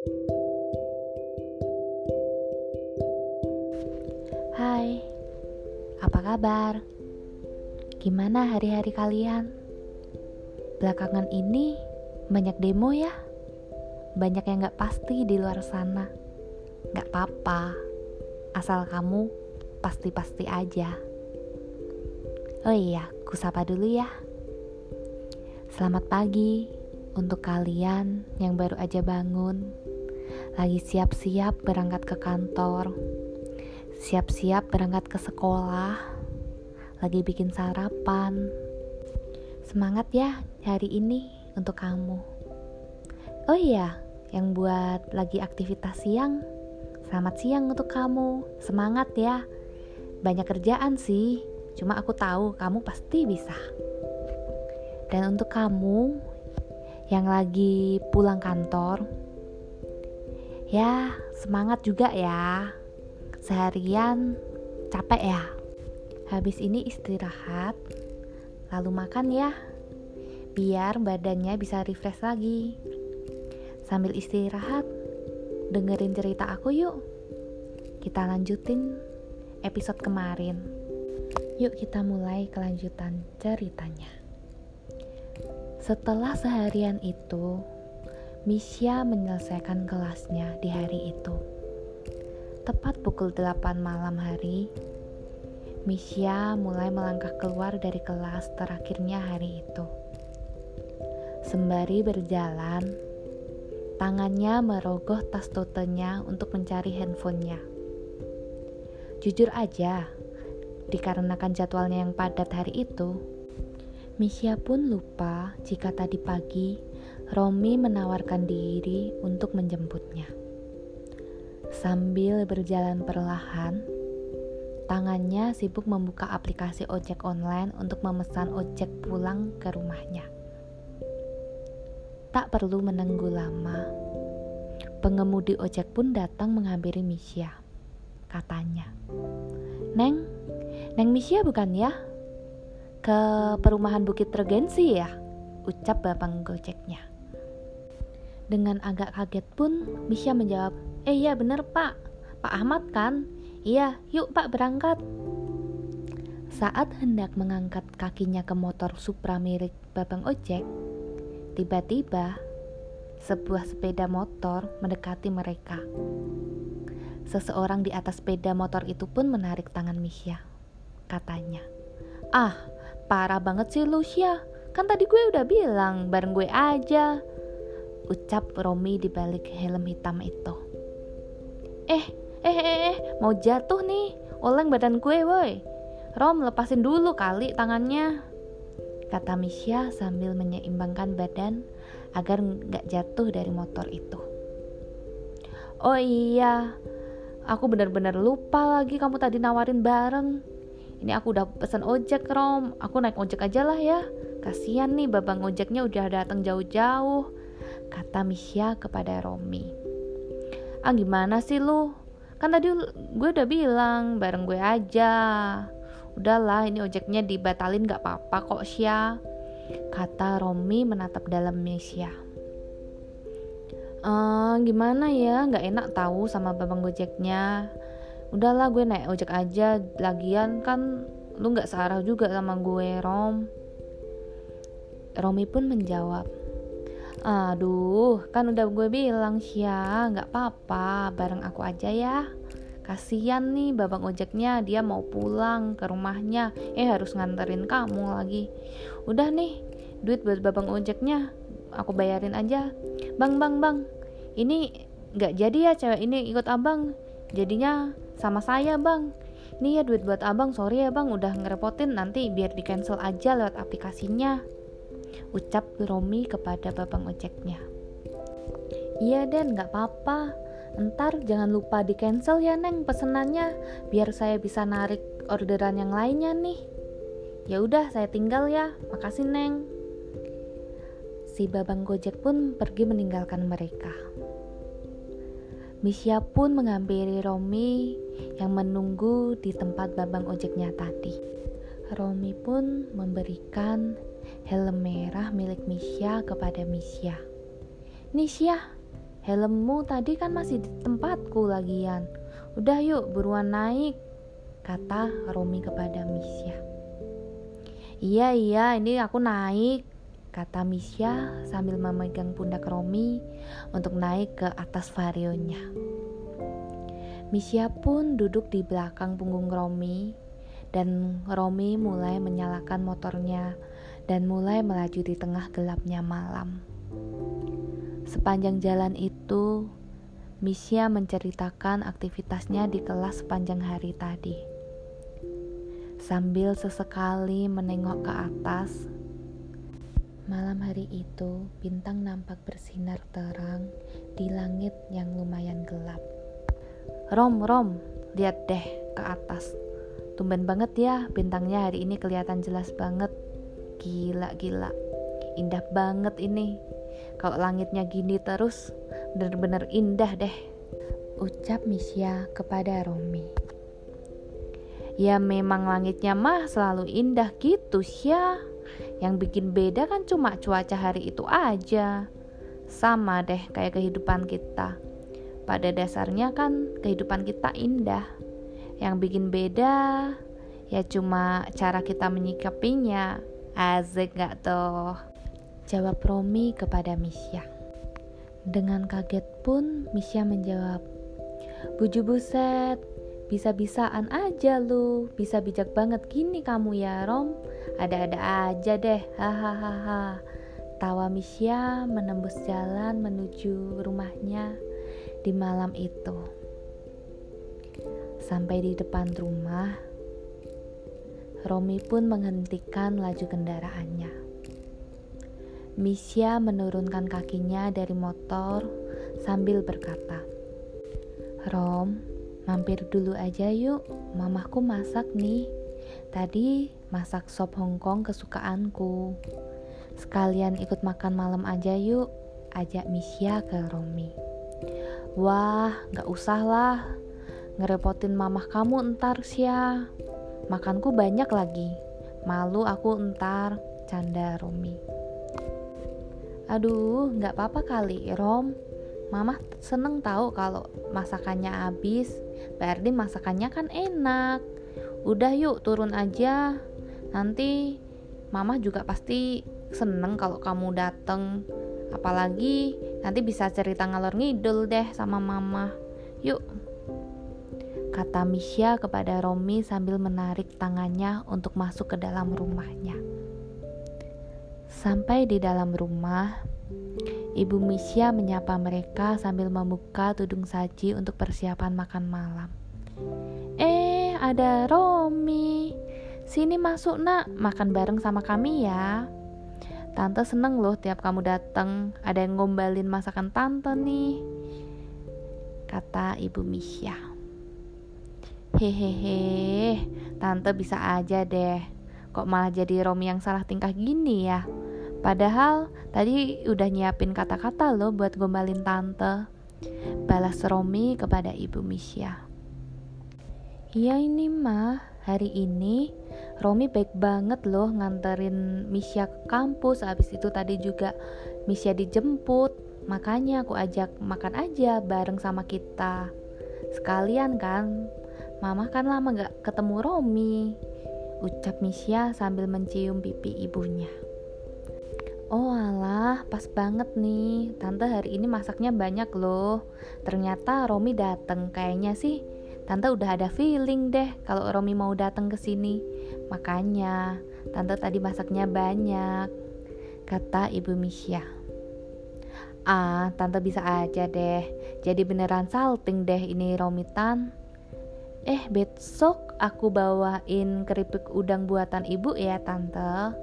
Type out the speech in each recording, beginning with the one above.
Hai, apa kabar? Gimana hari-hari kalian? Belakangan ini banyak demo ya? Banyak yang gak pasti di luar sana. Gak apa-apa, asal kamu pasti-pasti aja. Oh iya, kusapa dulu ya. Selamat pagi untuk kalian yang baru aja bangun, lagi siap-siap berangkat ke kantor, siap-siap berangkat ke sekolah, lagi bikin sarapan. Semangat ya hari ini untuk kamu. Oh iya, yang buat lagi aktivitas siang, selamat siang untuk kamu. Semangat ya. Banyak kerjaan sih, cuma aku tahu kamu pasti bisa. Dan untuk kamu yang lagi pulang kantor, ya semangat juga ya. Seharian capek ya. Habis ini istirahat, lalu makan ya, biar badannya bisa refresh lagi. Sambil istirahat, dengerin cerita aku yuk. Kita lanjutin episode kemarin. Yuk kita mulai kelanjutan ceritanya. Setelah seharian itu, Misha menyelesaikan kelasnya di hari itu. Tepat pukul 8 malam hari, Misha mulai melangkah keluar dari kelas terakhirnya hari itu. Sembari berjalan, tangannya merogoh tas totenya untuk mencari handphonenya. Jujur aja, dikarenakan jadwalnya yang padat hari itu, Misha pun lupa jika tadi pagi Romi menawarkan diri untuk menjemputnya. Sambil berjalan perlahan, tangannya sibuk membuka aplikasi ojek online untuk memesan ojek pulang ke rumahnya. Tak perlu menunggu lama, pengemudi ojek pun datang menghampiri Misha. Katanya, Neng, Neng Misha bukan ya? ke perumahan Bukit Regensi ya? Ucap bapak gojeknya. Dengan agak kaget pun, Misha menjawab, Eh iya bener pak, Pak Ahmad kan? Iya, yuk pak berangkat. Saat hendak mengangkat kakinya ke motor Supra milik babang ojek, tiba-tiba sebuah sepeda motor mendekati mereka. Seseorang di atas sepeda motor itu pun menarik tangan Misha. Katanya, Ah, Parah banget sih lu Syah. Kan tadi gue udah bilang bareng gue aja. Ucap Romi di balik helm hitam itu. Eh, eh, eh, eh, mau jatuh nih. Oleng badan gue, woi. Rom, lepasin dulu kali tangannya. Kata Misha sambil menyeimbangkan badan agar nggak jatuh dari motor itu. Oh iya, aku benar-benar lupa lagi kamu tadi nawarin bareng ini aku udah pesan ojek Rom aku naik ojek aja lah ya kasihan nih babang ojeknya udah datang jauh-jauh kata Misha kepada Romi. Ah gimana sih lu? Kan tadi gue udah bilang bareng gue aja. Udahlah ini ojeknya dibatalin gak apa-apa kok Sya kata Romi menatap dalam Misha ehm, gimana ya? Nggak enak tahu sama babang gojeknya udahlah gue naik ojek aja lagian. Kan lu nggak searah juga sama gue Rom. Romi pun menjawab aduh kan udah gue bilang Syah. Nggak apa-apa bareng aku aja ya. Kasian nih babang ojeknya dia mau pulang ke rumahnya. Eh harus nganterin kamu lagi. Udah nih duit buat babang ojeknya aku bayarin aja. Bang bang bang ini nggak jadi ya cewek ini ikut abang. Jadinya sama saya bang. Ini ya duit buat abang sorry ya bang. Udah ngerepotin nanti biar di cancel aja lewat aplikasinya ucap Romi kepada babang ojeknya. Iya Den gak apa-apa. Ntar jangan lupa di cancel ya Neng pesenannya. Biar saya bisa narik orderan yang lainnya nih. Ya udah saya tinggal ya. Makasih Neng. Si babang gojek pun pergi meninggalkan mereka. Misha pun menghampiri Romi yang menunggu di tempat babang ojeknya tadi. Romi pun memberikan helm merah milik Misha kepada Misha. Nisha, helmmu tadi kan masih di tempatku lagian. Udah yuk buruan naik, kata Romi kepada Misya. Iya iya ini aku naik, kata Misya sambil memegang pundak Romi untuk naik ke atas varionya. Misya pun duduk di belakang punggung Romi dan Romi mulai menyalakan motornya dan mulai melaju di tengah gelapnya malam. Sepanjang jalan itu, Misya menceritakan aktivitasnya di kelas sepanjang hari tadi. Sambil sesekali menengok ke atas, malam hari itu bintang nampak bersinar terang di langit yang lumayan gelap. Rom, Rom, lihat deh ke atas. Tumben banget ya, bintangnya hari ini kelihatan jelas banget. Gila, gila. Indah banget ini. Kalau langitnya gini terus, bener-bener indah deh. Ucap Misya kepada Romi. Ya memang langitnya mah selalu indah gitu ya. Yang bikin beda kan cuma cuaca hari itu aja. Sama deh kayak kehidupan kita. Pada dasarnya kan kehidupan kita indah. Yang bikin beda ya cuma cara kita menyikapinya. Asik gak tuh? Jawab Romi kepada Misya. Dengan kaget pun Misya menjawab, Buju buset, bisa-bisaan aja lu, bisa bijak banget gini kamu ya Rom, ada-ada aja deh, hahaha. Tawa Misya menembus jalan menuju rumahnya di malam itu. Sampai di depan rumah, Romi pun menghentikan laju kendaraannya. Misya menurunkan kakinya dari motor sambil berkata, Rom, mampir dulu aja yuk, mamaku masak nih. Tadi masak sop Hongkong kesukaanku. Sekalian ikut makan malam aja yuk, ajak Misya ke Romi. Wah, gak usah lah, ngerepotin mamah kamu entar Sya. Makanku banyak lagi, malu aku entar, canda Romi. Aduh, nggak apa-apa kali, Rom. Mama seneng tahu kalau masakannya habis. Berarti masakannya kan enak. Udah yuk turun aja. Nanti Mama juga pasti seneng kalau kamu dateng. Apalagi nanti bisa cerita ngalor ngidul deh sama Mama. Yuk. Kata Misha kepada Romi sambil menarik tangannya untuk masuk ke dalam rumahnya. Sampai di dalam rumah, Ibu Misya menyapa mereka sambil membuka tudung saji untuk persiapan makan malam. Eh, ada Romi. Sini masuk nak, makan bareng sama kami ya. Tante seneng loh tiap kamu datang, ada yang ngombalin masakan tante nih. Kata Ibu Misya. Hehehe, tante bisa aja deh. Kok malah jadi Romi yang salah tingkah gini ya? Padahal tadi udah nyiapin kata-kata loh buat gombalin tante. Balas Romi kepada Ibu Misya. Iya ini mah, hari ini Romi baik banget loh nganterin Misya ke kampus. Habis itu tadi juga Misya dijemput. Makanya aku ajak makan aja bareng sama kita. Sekalian kan, Mama kan lama gak ketemu Romi. Ucap Misya sambil mencium pipi ibunya. Oh alah, pas banget nih. Tante hari ini masaknya banyak loh. Ternyata Romi dateng. Kayaknya sih Tante udah ada feeling deh kalau Romi mau datang ke sini. Makanya Tante tadi masaknya banyak. Kata Ibu Misya. Ah, Tante bisa aja deh. Jadi beneran salting deh ini Romi Tan. Eh, besok aku bawain keripik udang buatan ibu ya, Tante.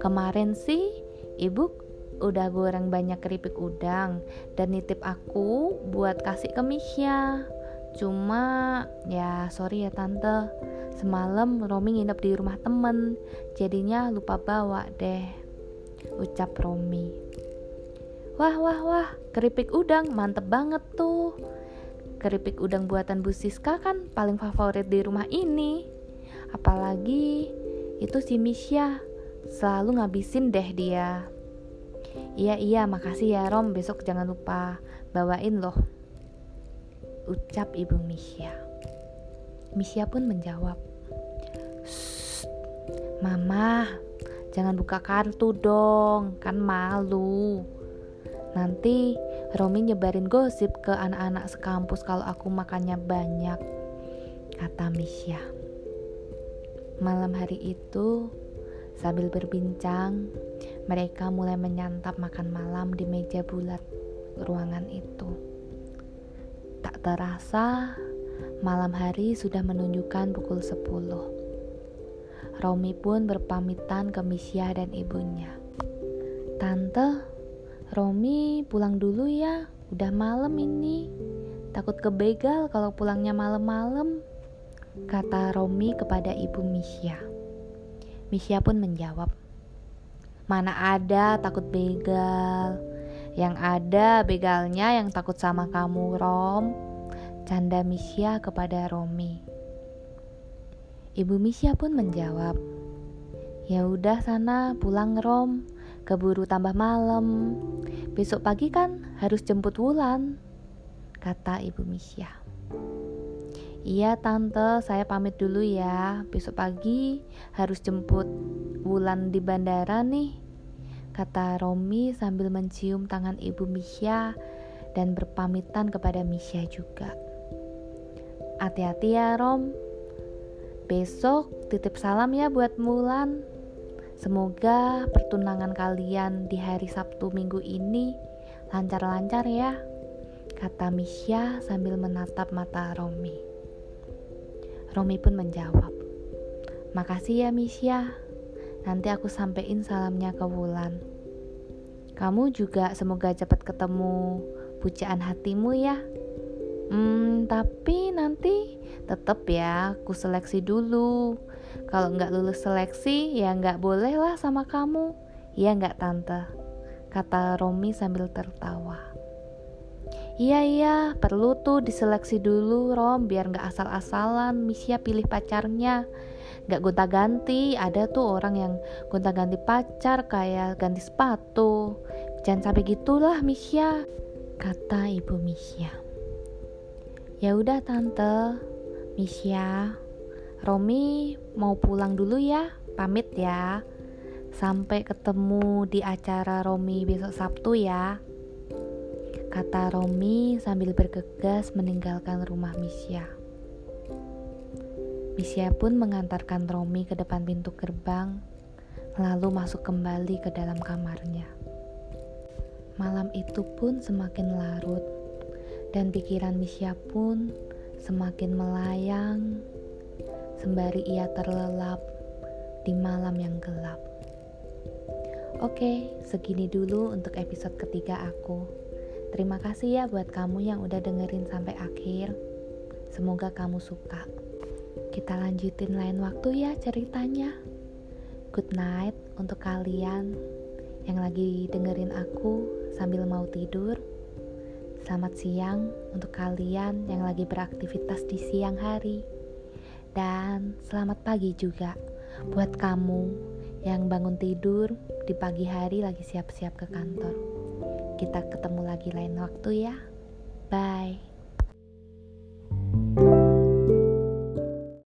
Kemarin sih Ibu udah goreng banyak keripik udang dan nitip aku buat kasih ke Misha. Cuma ya sorry ya tante, semalam Romi nginep di rumah temen, jadinya lupa bawa deh. Ucap Romi. Wah wah wah, keripik udang mantep banget tuh. Keripik udang buatan Bu Siska kan paling favorit di rumah ini. Apalagi itu si Misha selalu ngabisin deh dia. Iya iya makasih ya Rom besok jangan lupa bawain loh Ucap ibu Misha Misha pun menjawab Mama jangan buka kartu dong kan malu Nanti Romi nyebarin gosip ke anak-anak sekampus kalau aku makannya banyak Kata Misha Malam hari itu Sambil berbincang, mereka mulai menyantap makan malam di meja bulat ruangan itu. Tak terasa, malam hari sudah menunjukkan pukul 10. Romi pun berpamitan ke Misya dan ibunya. Tante, Romi pulang dulu ya, udah malam ini. Takut kebegal kalau pulangnya malam-malam, kata Romi kepada ibu Misya. Misha pun menjawab, Mana ada takut begal? Yang ada begalnya yang takut sama kamu Rom. Canda Misha kepada Romi. Ibu Misha pun menjawab, Ya udah sana pulang Rom Keburu tambah malam Besok pagi kan harus jemput Wulan Kata ibu Misha Iya tante, saya pamit dulu ya. Besok pagi harus jemput Wulan di bandara nih. Kata Romi sambil mencium tangan ibu Misha dan berpamitan kepada Misha juga. Hati-hati ya Rom. Besok titip salam ya buat Wulan. Semoga pertunangan kalian di hari Sabtu minggu ini lancar-lancar ya. Kata Misha sambil menatap mata Romi. Romi pun menjawab, Makasih ya Misya, nanti aku sampein salamnya ke Wulan. Kamu juga semoga cepat ketemu pujaan hatimu ya. Hmm, tapi nanti tetap ya, aku seleksi dulu. Kalau nggak lulus seleksi, ya nggak boleh lah sama kamu. Iya nggak tante? Kata Romi sambil tertawa. Iya iya, perlu tuh diseleksi dulu Rom biar nggak asal-asalan Misya pilih pacarnya. Nggak gonta-ganti, ada tuh orang yang gonta-ganti pacar kayak ganti sepatu. Jangan sampai gitulah Misya, kata ibu Misya. Ya udah tante, Misya, Romi mau pulang dulu ya, pamit ya. Sampai ketemu di acara Romi besok Sabtu ya kata Romi sambil bergegas meninggalkan rumah Misya. Misya pun mengantarkan Romi ke depan pintu gerbang, lalu masuk kembali ke dalam kamarnya. Malam itu pun semakin larut, dan pikiran Misya pun semakin melayang, sembari ia terlelap di malam yang gelap. Oke, segini dulu untuk episode ketiga aku. Terima kasih ya buat kamu yang udah dengerin sampai akhir. Semoga kamu suka. Kita lanjutin lain waktu ya ceritanya. Good night untuk kalian yang lagi dengerin aku sambil mau tidur. Selamat siang untuk kalian yang lagi beraktivitas di siang hari. Dan selamat pagi juga buat kamu yang bangun tidur di pagi hari lagi siap-siap ke kantor. Kita ketemu lagi lain waktu ya. Bye.